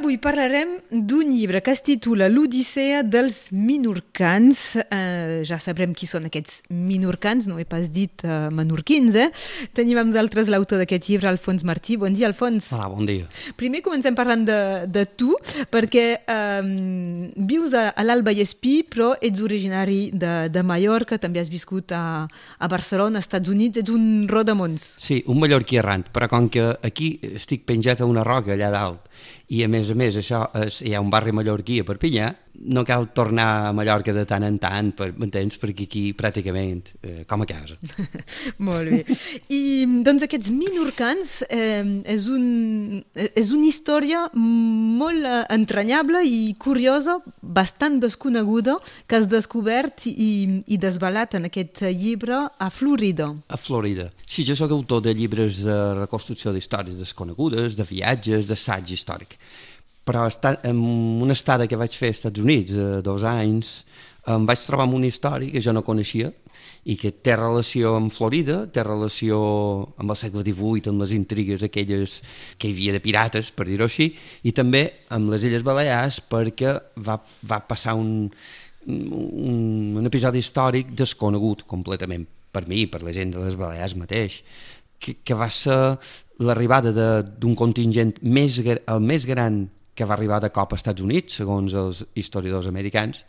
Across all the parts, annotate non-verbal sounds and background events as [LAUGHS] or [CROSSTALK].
Avui parlarem d'un llibre que es titula L'Odissea dels Minorcans. Eh, ja sabrem qui són aquests Minorcans, no he pas dit eh, menorquins, eh? Tenim amb nosaltres l'autor d'aquest llibre, Alfons Martí. Bon dia, Alfons. Hola, bon dia. Primer comencem parlant de, de tu, perquè eh, vius a, a l'Alba i Espí, però ets originari de, de Mallorca, també has viscut a, a Barcelona, als Estats Units, ets un rodamons. Sí, un mallorquí errant, però com que aquí estic penjat a una roca allà dalt i a més a més això és, hi ha un barri mallorquí a Perpinyà, no cal tornar a Mallorca de tant en tant, per, m'entens? Perquè aquí pràcticament eh, com a casa. [LAUGHS] Molt bé. I doncs aquests minorcans eh, és, un, és una història molt eh, entranyable i curiosa, bastant desconeguda, que has descobert i, i desvelat en aquest llibre a Florida. A Florida. Sí, jo sóc autor de llibres de reconstrucció d'històries desconegudes, de viatges, d'assaig històric però en una estada que vaig fer als Estats Units, eh, dos anys, em vaig trobar amb una història que jo no coneixia i que té relació amb Florida, té relació amb el segle XVIII, amb les intrigues aquelles que hi havia de pirates, per dir-ho així, i també amb les Illes Balears perquè va, va passar un, un, un episodi històric desconegut completament per mi, per la gent de les Balears mateix, que, que va ser l'arribada d'un contingent més, el més gran que va arribar de cop als Estats Units, segons els historiadors americans,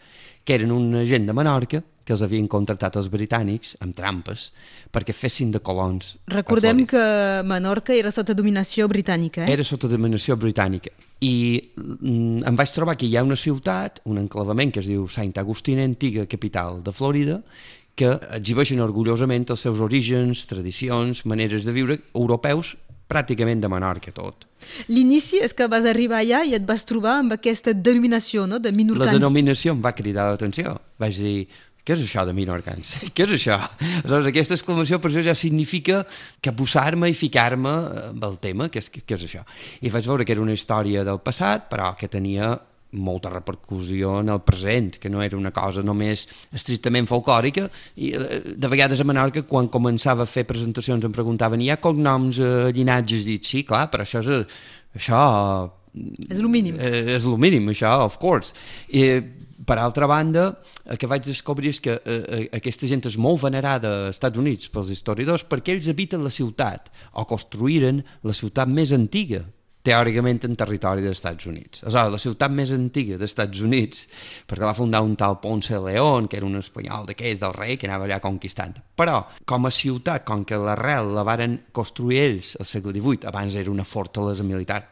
que eren una gent de Menorca que els havien contractat els britànics amb trampes perquè fessin de colons. Recordem que Menorca era sota dominació britànica, eh? Era sota dominació britànica. I mm, em vaig trobar que hi ha una ciutat, un enclavament que es diu Saint Agustín, antiga capital de Florida, que exhibeixen orgullosament els seus orígens, tradicions, maneres de viure europeus pràcticament de Menorca tot. L'inici és que vas arribar allà i et vas trobar amb aquesta denominació no? de minorcans. La denominació em va cridar l'atenció. Vaig dir, què és això de minorcans? [LAUGHS] Què és això? Aleshores, aquesta exclamació per això ja significa que posar-me i ficar-me amb el tema, què és, què és això? I vaig veure que era una història del passat, però que tenia molta repercussió en el present, que no era una cosa només estrictament folclòrica, i eh, de vegades a Menorca, quan començava a fer presentacions, em preguntaven, hi ha cognoms, eh, llinatges? Dic, sí, clar, però això és... Això, és el mínim. Eh, és el mínim, això, of course. I, per altra banda, el que vaig descobrir és que eh, eh, aquesta gent és molt venerada als Estats Units pels historiadors perquè ells habiten la ciutat o construïren la ciutat més antiga teòricament en territori dels Estats Units. Aleshores, la ciutat més antiga dels Estats Units, perquè va fundar un tal Ponce León, que era un espanyol d'aquells del rei, que anava allà conquistant. Però, com a ciutat, com que l'arrel la varen construir ells al segle XVIII, abans era una fortalesa militar,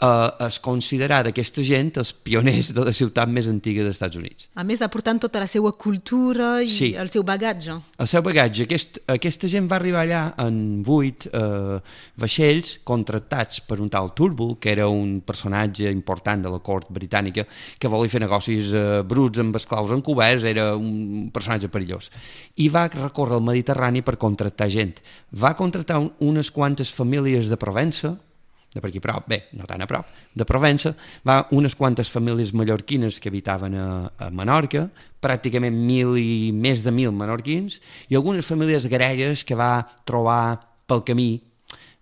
eh, es considerar d'aquesta gent els pioners de la ciutat més antiga dels Estats Units. A més, aportant tota la seva cultura i sí. el seu bagatge. El seu bagatge. Aquest, aquesta gent va arribar allà en vuit eh, vaixells contractats per un tal Turnbull, que era un personatge important de la cort britànica, que volia fer negocis eh, bruts amb esclaus encoberts, era un personatge perillós. I va recórrer el Mediterrani per contractar gent. Va contractar un, unes quantes famílies de Provença, de per aquí a prop, bé, no tan a prop, de Provença, va unes quantes famílies mallorquines que habitaven a, a Menorca, pràcticament mil i més de mil menorquins, i algunes famílies gregues que va trobar pel camí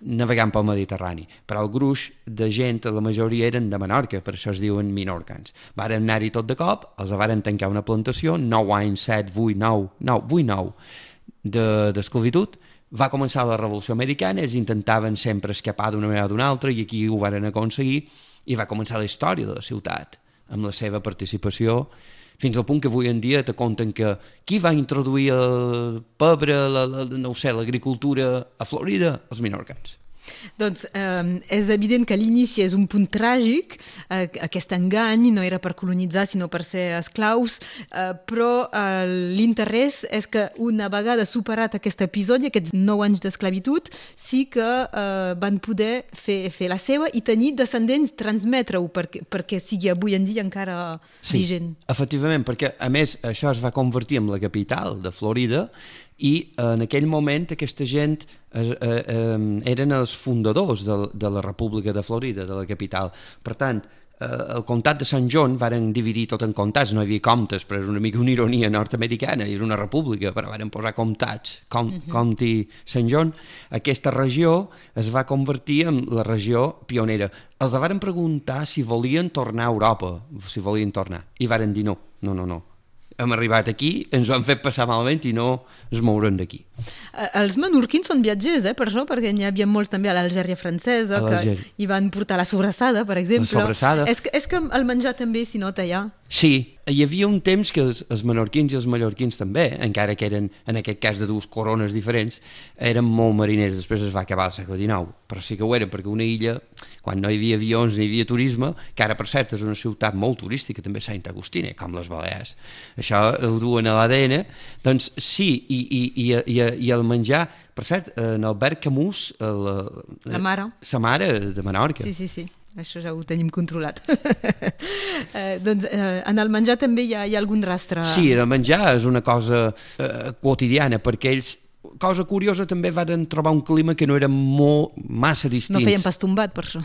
navegant pel Mediterrani. Però el gruix de gent, la majoria eren de Menorca, per això es diuen minorcans. Varen anar-hi tot de cop, els varen tancar una plantació, 9 anys, 7, 8, 9, 9 8, 9 d'esclavitud, de, va començar la Revolució Americana, ells intentaven sempre escapar d'una manera o d'una altra i aquí ho varen aconseguir i va començar la història de la ciutat amb la seva participació fins al punt que avui en dia te conten que qui va introduir el pebre, la, la, no sé, l'agricultura a Florida? Els minorcans. Doncs eh, és evident que l'inici és un punt tràgic, eh, aquest engany no era per colonitzar sinó per ser esclaus, eh, però eh, l'interès és que una vegada superat aquest episodi, aquests nou anys d'esclavitud, sí que eh, van poder fer, fer la seva i tenir descendents, transmetre-ho perquè, perquè sigui avui en dia encara sí, vigent. efectivament, perquè a més això es va convertir en la capital de Florida i en aquell moment aquesta gent eh, eh, eren els fundadors de, de la República de Florida, de la capital. Per tant, el comtat de Sant John varen dividir tot en comtats, no hi havia comtes, però era una mica una ironia nord-americana, era una república, però varen posar comtats, com, uh -huh. County Sant John. Aquesta regió es va convertir en la regió pionera. Els varen preguntar si volien tornar a Europa, si volien tornar, i varen dir no, no, no, no hem arribat aquí, ens ho han fet passar malament i no es mouren d'aquí. Eh, els menorquins són viatgers, eh, per això, perquè n'hi havia molts també a l'Algèria francesa, que hi van portar la sobrassada, per exemple. La sobrassada. És que, és que el menjar també s'hi nota ja. Sí, hi havia un temps que els, els menorquins i els mallorquins també, encara que eren, en aquest cas de dues corones diferents, eren molt mariners, després es va acabar al segle XIX, però sí que ho eren, perquè una illa, quan no hi havia avions ni hi havia turisme, que ara per cert és una ciutat molt turística, també Sant Agustina, com les Balears, això ho duen a l'ADN, doncs sí, i, i, i, i, i el menjar, per cert, en Albert Camus, la, la mare, sa mare de Menorca. Sí, sí, sí això ja ho tenim controlat. [LAUGHS] eh, doncs eh, en el menjar també hi ha, hi ha algun rastre? Sí, el menjar és una cosa eh, quotidiana, perquè ells cosa curiosa, també van trobar un clima que no era molt, massa distint. No feien pas tombat, per això.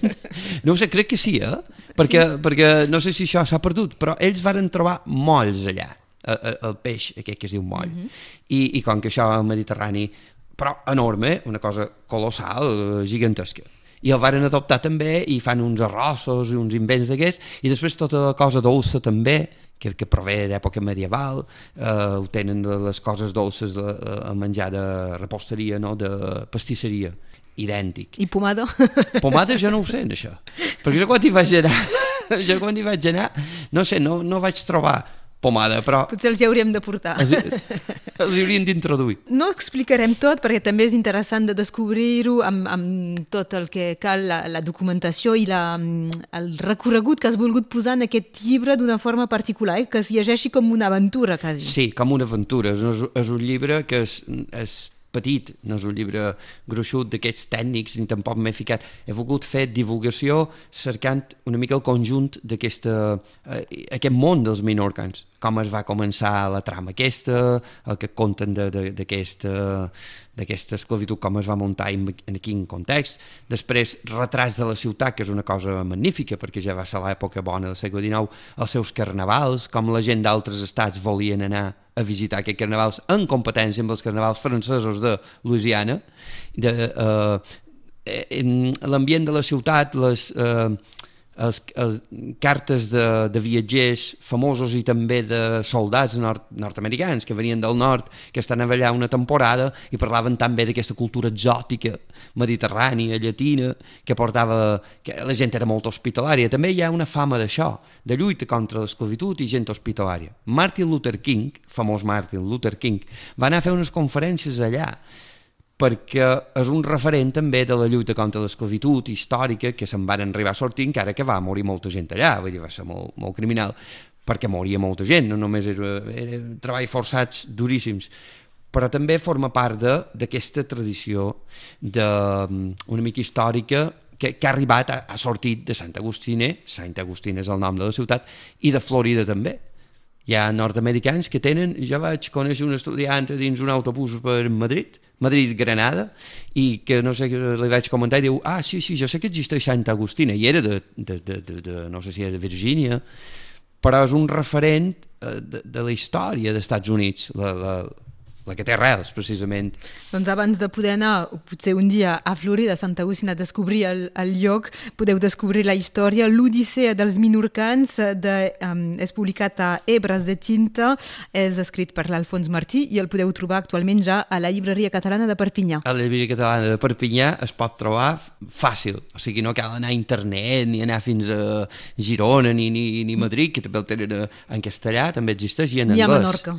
[LAUGHS] no sé, crec que sí, eh? Perquè, sí. perquè no sé si això s'ha perdut, però ells varen trobar molls allà, el peix aquest que es diu moll. Uh mhm. -huh. I, I com que això és mediterrani, però enorme, una cosa colossal, gigantesca i el varen adoptar també i fan uns arrossos i uns invents d'aquests i després tota la cosa dolça també que, que prové d'època medieval eh, ho tenen de les coses dolces a, a menjar de reposteria no? de pastisseria idèntic. I pomada? [LAUGHS] Pomada ja no ho sé, això. Perquè jo quan hi vaig anar, [LAUGHS] jo quan hi vaig anar, no sé, no, no vaig trobar pomada, però... Potser els hi hauríem de portar. Els, els hi hauríem d'introduir. No explicarem tot, perquè també és interessant de descobrir-ho amb, amb tot el que cal, la, la documentació i la, el recorregut que has volgut posar en aquest llibre d'una forma particular, eh? que es llegeixi com una aventura, quasi. Sí, com una aventura. És, és un llibre que és, és petit, no és un llibre gruixut d'aquests tècnics ni tampoc m'he ficat. He volgut fer divulgació cercant una mica el conjunt d'aquest eh, món dels minorcans, com es va començar la trama aquesta, el que conten d'aquesta d'aquesta esclavitud, com es va muntar en, en quin context. Després, retrats de la ciutat, que és una cosa magnífica, perquè ja va ser l'època bona del segle XIX, els seus carnavals, com la gent d'altres estats volien anar a visitar aquests carnavals en competència amb els carnavals francesos de Louisiana, de, eh, l'ambient de la ciutat, les, eh, els, els, cartes de, de viatgers famosos i també de soldats nord, nord-americans que venien del nord, que estan allà una temporada i parlaven també d'aquesta cultura exòtica mediterrània, llatina, que portava... que la gent era molt hospitalària. També hi ha una fama d'això, de lluita contra l'esclavitud i gent hospitalària. Martin Luther King, famós Martin Luther King, va anar a fer unes conferències allà perquè és un referent també de la lluita contra l'esclavitud històrica que se'n van arribar a sortir encara que va morir molta gent allà, vull dir, va ser molt, molt criminal, perquè moria molta gent, no només era, era treball forçats duríssims, però també forma part d'aquesta tradició de, um, una mica històrica que, que ha arribat, ha, ha sortit de Sant Agustine, Sant Agustine és el nom de la ciutat, i de Florida també, hi ha nord-americans que tenen, jo vaig conèixer un estudiant dins un autobús per Madrid, Madrid-Granada, i que no sé, li vaig comentar i diu, ah, sí, sí, jo sé que existeix Santa Agustina, i era de, de, de, de, de no sé si era de Virgínia, però és un referent eh, de, de la història dels Estats Units, la, la, la que té arrels, precisament. Doncs abans de poder anar, potser un dia a Florida, a Santa Agustina, a descobrir el, el lloc, podeu descobrir la història. L'Odissea dels Minorcans de, um, és publicat a Ebres de Tinta, és escrit per l'Alfons Martí i el podeu trobar actualment ja a la Llibreria Catalana de Perpinyà. A la Llibreria Catalana de Perpinyà es pot trobar fàcil, o sigui, no cal anar a internet ni anar fins a Girona ni, ni, ni Madrid, que també el tenen en castellà, també existeix, i en anglès. Ni a Menorca.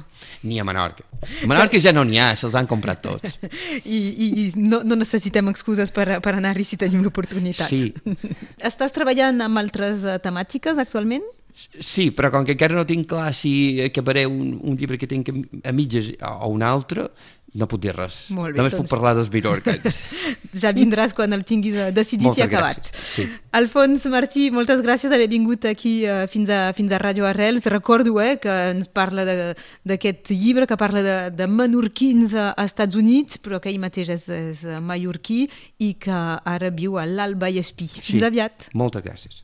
Ni a Menorca. Menorca ja no n'hi ha, se'ls han comprat tots. [LAUGHS] I, i, i no, no necessitem excuses per, per anar-hi si tenim l'oportunitat. Sí. [LAUGHS] Estàs treballant amb altres uh, temàtiques actualment? Sí, però com que encara no tinc clar si acabaré un, un llibre que tinc a mitges o un altre, no puc dir res. Molt bé, Només doncs... puc parlar dels Minorcans. [LAUGHS] ja vindràs quan el tinguis eh, decidit moltes i acabat. Sí. Alfons Martí, moltes gràcies d'haver vingut aquí uh, fins, a, fins a Ràdio Arrels. Recordo eh, que ens parla d'aquest llibre que parla de, de menorquins a, Estats Units, però que ell mateix és, és mallorquí i que ara viu a l'Alba i Espí. Fins sí. aviat. Moltes gràcies.